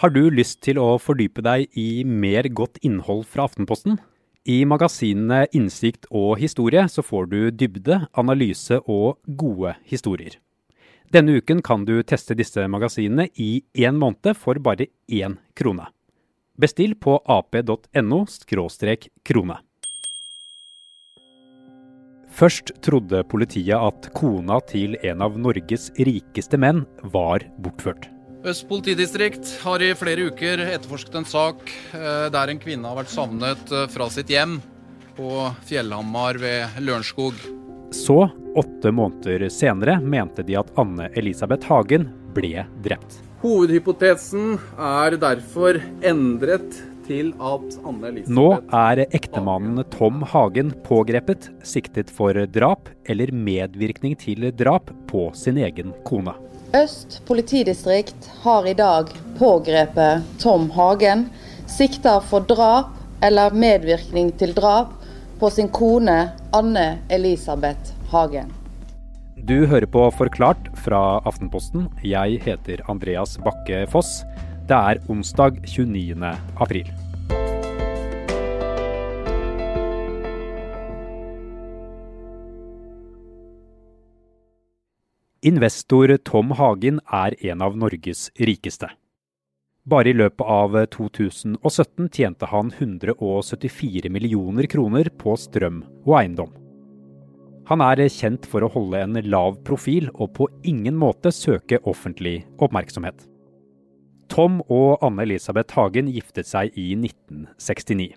Har du lyst til å fordype deg i mer godt innhold fra Aftenposten? I magasinene Innsikt og Historie så får du dybde, analyse og gode historier. Denne uken kan du teste disse magasinene i én måned for bare én krone. Bestill på ap.no krone. Først trodde politiet at kona til en av Norges rikeste menn var bortført. Øst politidistrikt har i flere uker etterforsket en sak eh, der en kvinne har vært savnet eh, fra sitt hjem på Fjellhamar ved Lørenskog. Så, åtte måneder senere, mente de at Anne Elisabeth Hagen ble drept. Hovedhypotesen er derfor endret til at Anne Elisabeth Nå er ektemannen Tom Hagen pågrepet, siktet for drap eller medvirkning til drap på sin egen kone. Øst politidistrikt har i dag pågrepet Tom Hagen, sikta for drap eller medvirkning til drap på sin kone Anne Elisabeth Hagen. Du hører på Forklart fra Aftenposten. Jeg heter Andreas Bakke Foss. Det er onsdag 29. april. Investor Tom Hagen er en av Norges rikeste. Bare i løpet av 2017 tjente han 174 millioner kroner på strøm og eiendom. Han er kjent for å holde en lav profil og på ingen måte søke offentlig oppmerksomhet. Tom og Anne Elisabeth Hagen giftet seg i 1969.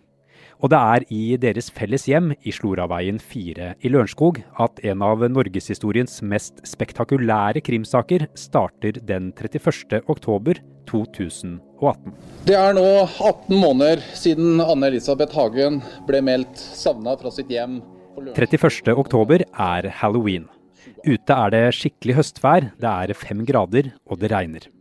Og det er i deres felles hjem i Sloraveien 4 i Lørenskog at en av norgeshistoriens mest spektakulære krimsaker starter den 31. oktober 2018. Det er nå 18 måneder siden Anne Elisabeth Hagen ble meldt savna fra sitt hjem. 31. oktober er halloween. Ute er det skikkelig høstvær, det er fem grader og det regner.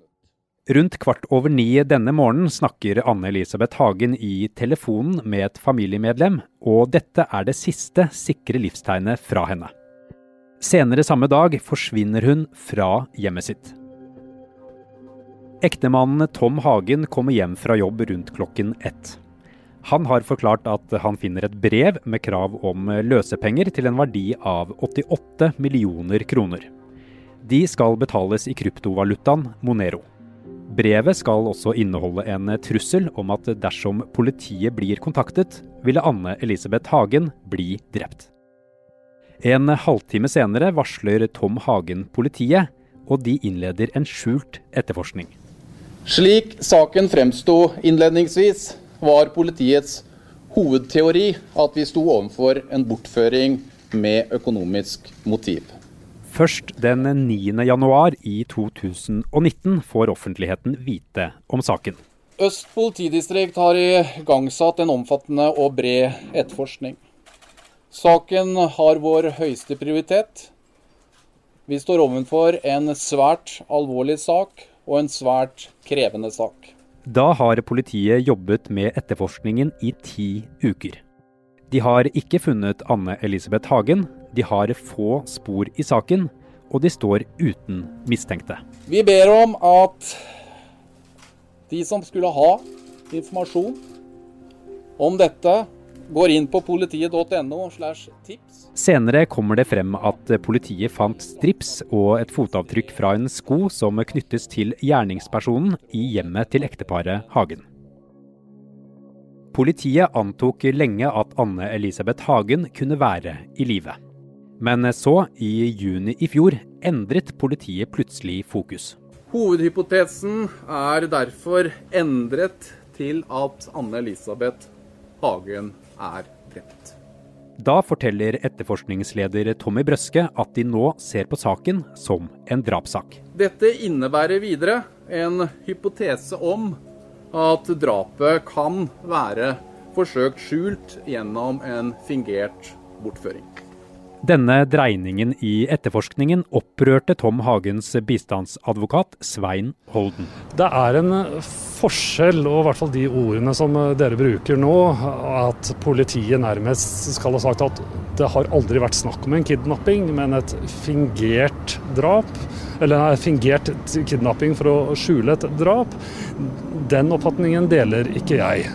Rundt kvart over ni denne morgenen snakker Anne Elisabeth Hagen i telefonen med et familiemedlem, og dette er det siste sikre livstegnet fra henne. Senere samme dag forsvinner hun fra hjemmet sitt. Ektemannen Tom Hagen kommer hjem fra jobb rundt klokken ett. Han har forklart at han finner et brev med krav om løsepenger til en verdi av 88 millioner kroner. De skal betales i kryptovalutaen Monero. Brevet skal også inneholde en trussel om at dersom politiet blir kontaktet, ville Anne Elisabeth Hagen bli drept. En halvtime senere varsler Tom Hagen politiet, og de innleder en skjult etterforskning. Slik saken fremsto innledningsvis, var politiets hovedteori at vi sto overfor en bortføring med økonomisk motiv. Først den 9. januar i 2019 får offentligheten vite om saken. Øst politidistrikt har igangsatt en omfattende og bred etterforskning. Saken har vår høyeste prioritet. Vi står overfor en svært alvorlig sak og en svært krevende sak. Da har politiet jobbet med etterforskningen i ti uker. De har ikke funnet Anne Elisabeth Hagen, de har få spor i saken, og de står uten mistenkte. Vi ber om at de som skulle ha informasjon om dette, går inn på politiet.no slash tips. Senere kommer det frem at politiet fant strips og et fotavtrykk fra en sko som knyttes til gjerningspersonen i hjemmet til ekteparet Hagen. Politiet antok lenge at Anne Elisabeth Hagen kunne være i live. Men så, i juni i fjor, endret politiet plutselig fokus. Hovedhypotesen er derfor endret til at Anne Elisabeth Hagen er drept. Da forteller etterforskningsleder Tommy Brøske at de nå ser på saken som en drapssak. Dette innebærer videre en hypotese om at drapet kan være forsøkt skjult gjennom en fingert bortføring. Denne dreiningen i etterforskningen opprørte Tom Hagens bistandsadvokat Svein Holden. Det er en forskjell, og i hvert fall de ordene som dere bruker nå, at politiet nærmest skal ha sagt at det har aldri vært snakk om en kidnapping, men et fingert drap. Eller en fingert kidnapping for å skjule et drap. Den oppfatningen deler ikke jeg.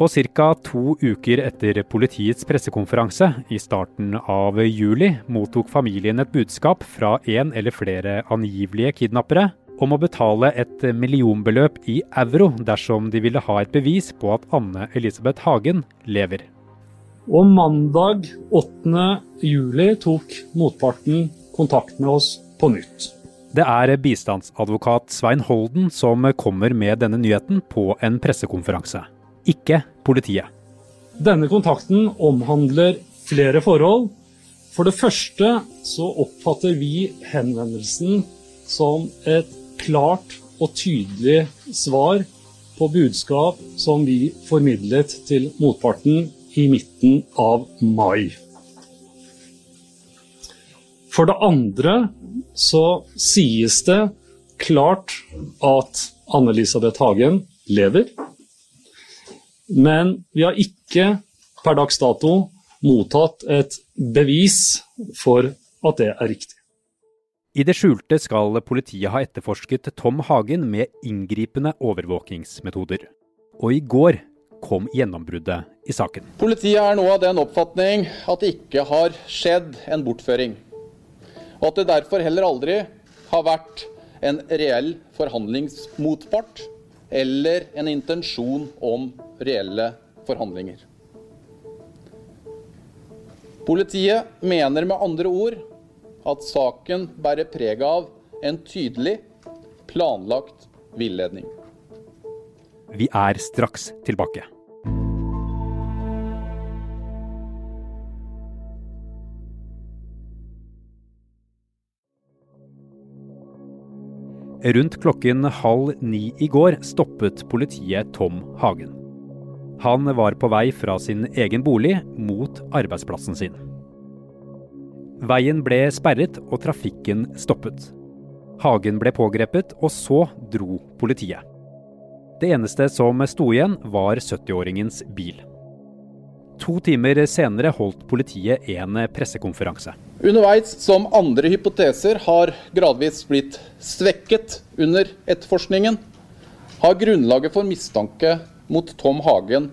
Og ca. to uker etter politiets pressekonferanse i starten av juli mottok familien et budskap fra en eller flere angivelige kidnappere om å betale et millionbeløp i euro dersom de ville ha et bevis på at Anne Elisabeth Hagen lever. Og mandag 8. juli tok motparten kontakt med oss på nytt. Det er bistandsadvokat Svein Holden som kommer med denne nyheten på en pressekonferanse ikke politiet. Denne kontakten omhandler flere forhold. For det første så oppfatter vi henvendelsen som et klart og tydelig svar på budskap som vi formidlet til motparten i midten av mai. For det andre så sies det klart at Anne-Elisabeth Hagen lever. Men vi har ikke per dags dato mottatt et bevis for at det er riktig. I det skjulte skal politiet ha etterforsket Tom Hagen med inngripende overvåkingsmetoder. Og i går kom gjennombruddet i saken. Politiet er nå av den oppfatning at det ikke har skjedd en bortføring. Og at det derfor heller aldri har vært en reell forhandlingsmotpart eller en intensjon om reelle forhandlinger. Politiet mener med andre ord at saken bærer preg av en tydelig, planlagt villedning. Vi er straks tilbake. Rundt klokken halv ni i går stoppet politiet Tom Hagen. Han var på vei fra sin egen bolig mot arbeidsplassen sin. Veien ble sperret og trafikken stoppet. Hagen ble pågrepet, og så dro politiet. Det eneste som sto igjen, var 70-åringens bil. To timer senere holdt politiet en pressekonferanse. Underveis som andre hypoteser har gradvis blitt svekket under etterforskningen, har grunnlaget for mistanke mot Tom Hagen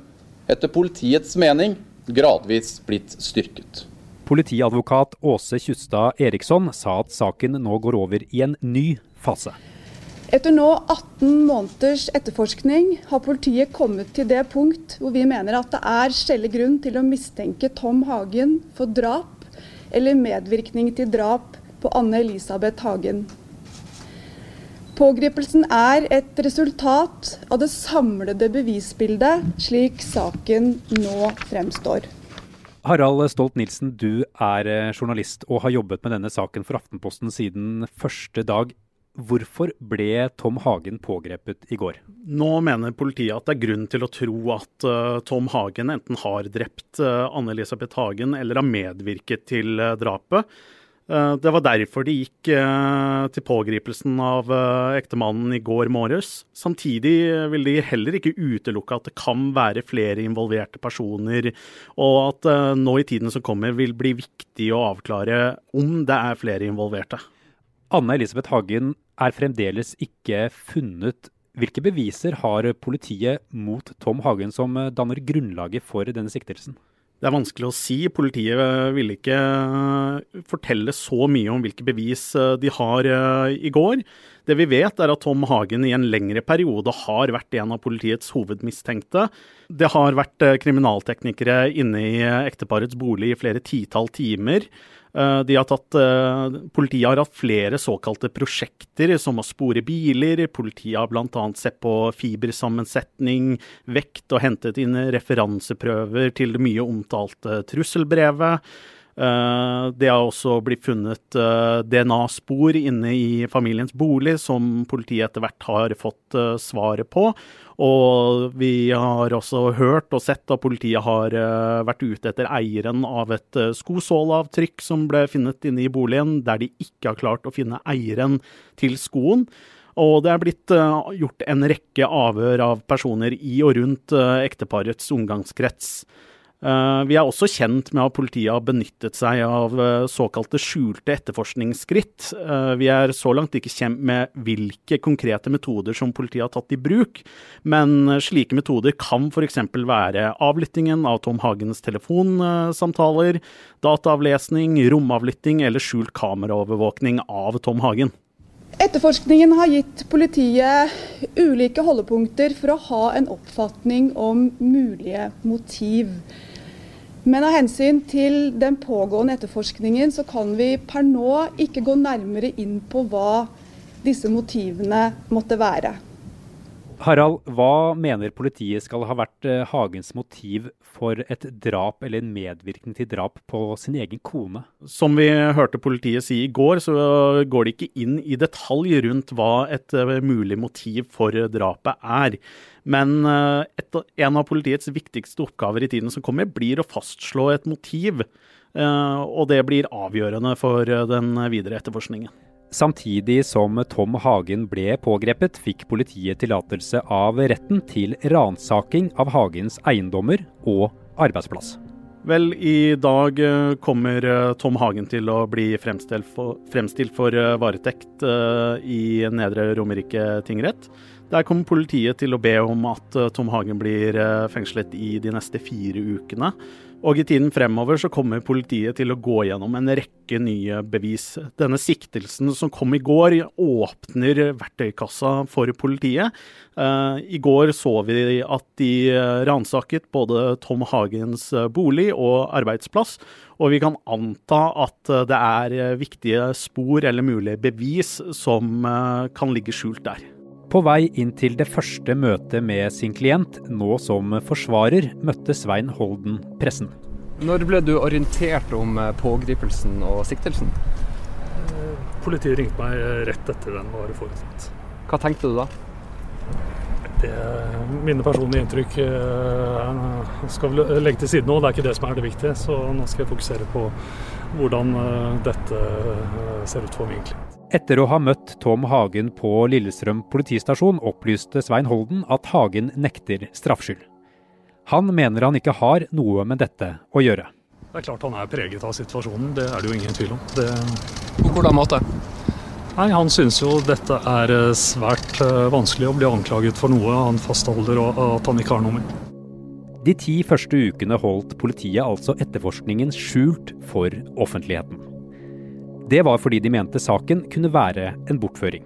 etter politiets mening gradvis blitt styrket. Politiadvokat Åse Kjustad Eriksson sa at saken nå går over i en ny fase. Etter nå 18 måneders etterforskning har politiet kommet til det punkt hvor vi mener at det er skjellig grunn til å mistenke Tom Hagen for drap eller medvirkning til drap på Anne Elisabeth Hagen. Pågripelsen er et resultat av det samlede bevisbildet, slik saken nå fremstår. Harald Stolt-Nielsen, du er eh, journalist og har jobbet med denne saken for Aftenposten siden første dag. Hvorfor ble Tom Hagen pågrepet i går? Nå mener politiet at det er grunn til å tro at uh, Tom Hagen enten har drept uh, Anne-Elisabeth Hagen eller har medvirket til uh, drapet. Det var derfor de gikk til pågripelsen av ektemannen i går morges. Samtidig vil de heller ikke utelukke at det kan være flere involverte personer, og at nå i tiden som kommer vil bli viktig å avklare om det er flere involverte. Anne Elisabeth Hagen er fremdeles ikke funnet. Hvilke beviser har politiet mot Tom Hagen som danner grunnlaget for denne siktelsen? Det er vanskelig å si. Politiet ville ikke fortelle så mye om hvilke bevis de har i går. Det vi vet, er at Tom Hagen i en lengre periode har vært en av politiets hovedmistenkte. Det har vært kriminalteknikere inne i ekteparets bolig i flere titall timer. Eh, de har tatt, eh, politiet har hatt flere såkalte prosjekter, som å spore biler. Politiet har bl.a. sett på fibersammensetning, vekt og hentet inn referanseprøver til det mye omtalte trusselbrevet. Det har også blitt funnet DNA-spor inne i familiens bolig, som politiet etter hvert har fått svaret på. Og vi har også hørt og sett at politiet har vært ute etter eieren av et skosålavtrykk som ble funnet inne i boligen, der de ikke har klart å finne eieren til skoen. Og det er blitt gjort en rekke avhør av personer i og rundt ekteparets omgangskrets. Uh, vi er også kjent med at politiet har benyttet seg av såkalte skjulte etterforskningsskritt. Vi er så langt ikke kjent med hvilke konkrete metoder som politiet har tatt i bruk, men slike metoder kan f.eks. være avlyttingen av Tom Hagens telefonsamtaler, dataavlesning, romavlytting eller skjult kameraovervåkning av Tom Hagen. Etterforskningen har gitt politiet ulike holdepunkter for å ha en oppfatning om mulige motiv. Men av hensyn til den pågående etterforskningen så kan vi per nå ikke gå nærmere inn på hva disse motivene måtte være. Harald, hva mener politiet skal ha vært eh, Hagens motiv for et drap eller en medvirkning til drap på sin egen kone? Som vi hørte politiet si i går, så går de ikke inn i detalj rundt hva et eh, mulig motiv for drapet er. Men eh, et, en av politiets viktigste oppgaver i tiden som kommer, blir å fastslå et motiv. Og det blir avgjørende for den videre etterforskningen. Samtidig som Tom Hagen ble pågrepet, fikk politiet tillatelse av retten til ransaking av Hagens eiendommer og arbeidsplass. Vel, i dag eh, kommer eh, Tom Hagen til å bli fremstilt for, fremstilt for eh, varetekt i Nedre Romerike tingrett. Der kommer politiet til å be om at Tom Hagen blir fengslet i de neste fire ukene. Og i tiden fremover så kommer politiet til å gå gjennom en rekke nye bevis. Denne siktelsen som kom i går, åpner verktøykassa for politiet. Uh, I går så vi at de ransaket både Tom Hagens bolig og arbeidsplass. Og vi kan anta at det er viktige spor eller mulige bevis som kan ligge skjult der. På vei inn til det første møtet med sin klient, nå som forsvarer, møtte Svein Holden pressen. Når ble du orientert om eh, pågripelsen og siktelsen? Eh, politiet ringte meg eh, rett etter den var foretatt. Hva tenkte du da? Det, mine personlige inntrykk skal vi legge til side nå. Det er ikke det som er det viktige. Så nå skal jeg fokusere på hvordan dette ser ut for min klient. Etter å ha møtt Tom Hagen på Lillestrøm politistasjon, opplyste Svein Holden at Hagen nekter straffskyld. Han mener han ikke har noe med dette å gjøre. Det er klart han er preget av situasjonen, det er det jo ingen tvil om. Det... På hvordan måte? Nei, Han syns jo dette er eh, svært eh, vanskelig å bli anklaget for noe han fastholder og at han ikke har noe med. De ti første ukene holdt politiet altså etterforskningen skjult for offentligheten. Det var fordi de mente saken kunne være en bortføring.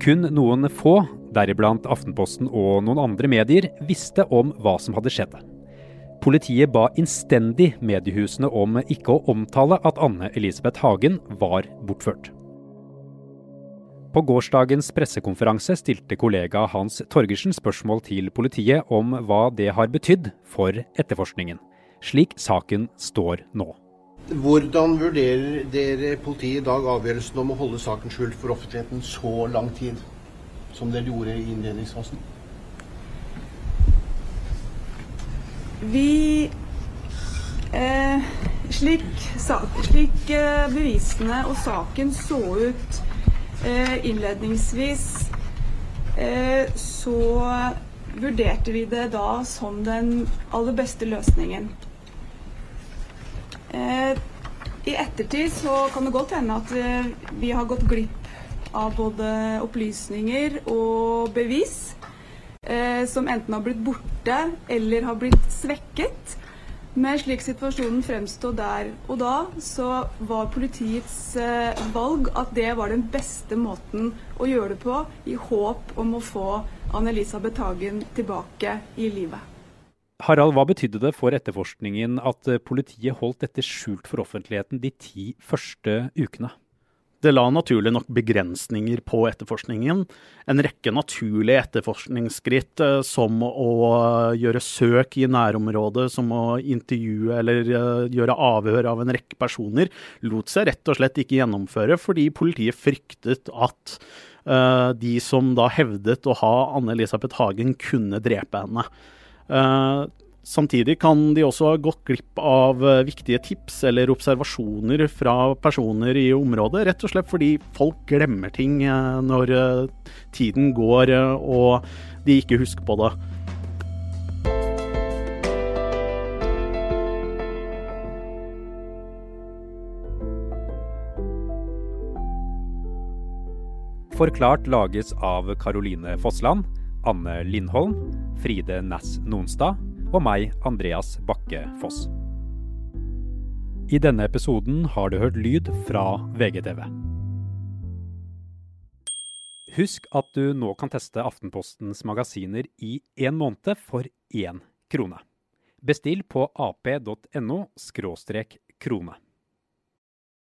Kun noen få, deriblant Aftenposten og noen andre medier, visste om hva som hadde skjedd. Politiet ba innstendig mediehusene om ikke å omtale at Anne Elisabeth Hagen var bortført. På gårsdagens pressekonferanse stilte kollega Hans Torgersen spørsmål til politiet om hva det har betydd for etterforskningen, slik saken står nå. Hvordan vurderer dere politiet i dag avgjørelsen om å holde saken skjult for offentligheten så lang tid som dere gjorde i innledningsfasen? Vi eh, Slik, slik eh, bevisene og saken så ut eh, innledningsvis, eh, så vurderte vi det da som den aller beste løsningen. Eh, I ettertid så kan det godt hende at eh, vi har gått glipp av både opplysninger og bevis eh, som enten har blitt borte eller har blitt svekket. Men slik situasjonen fremstod der og da, så var politiets valg at det var den beste måten å gjøre det på, i håp om å få Anne-Elisabeth Hagen tilbake i livet. Harald, hva betydde det for etterforskningen at eh, politiet holdt dette skjult for offentligheten de ti første ukene? Det la naturlig nok begrensninger på etterforskningen. En rekke naturlige etterforskningsskritt eh, som å gjøre søk i nærområdet, som å intervjue eller eh, gjøre avhør av en rekke personer, lot seg rett og slett ikke gjennomføre fordi politiet fryktet at de som da hevdet å ha Anne-Elisabeth Hagen, kunne drepe henne. Uh, Samtidig kan de også ha gått glipp av eh, viktige tips eller observasjoner fra personer i området, rett og slett fordi folk glemmer ting eh, når eh, tiden går og de ikke husker på det. Forklart lages av Caroline Fossland, Anne Lindholm, Fride Næss Nonstad og meg, Andreas Bakke Foss. I denne episoden har du hørt lyd fra VGTV. Husk at du nå kan teste Aftenpostens magasiner i én måned for én krone. Bestill på ap.no krone.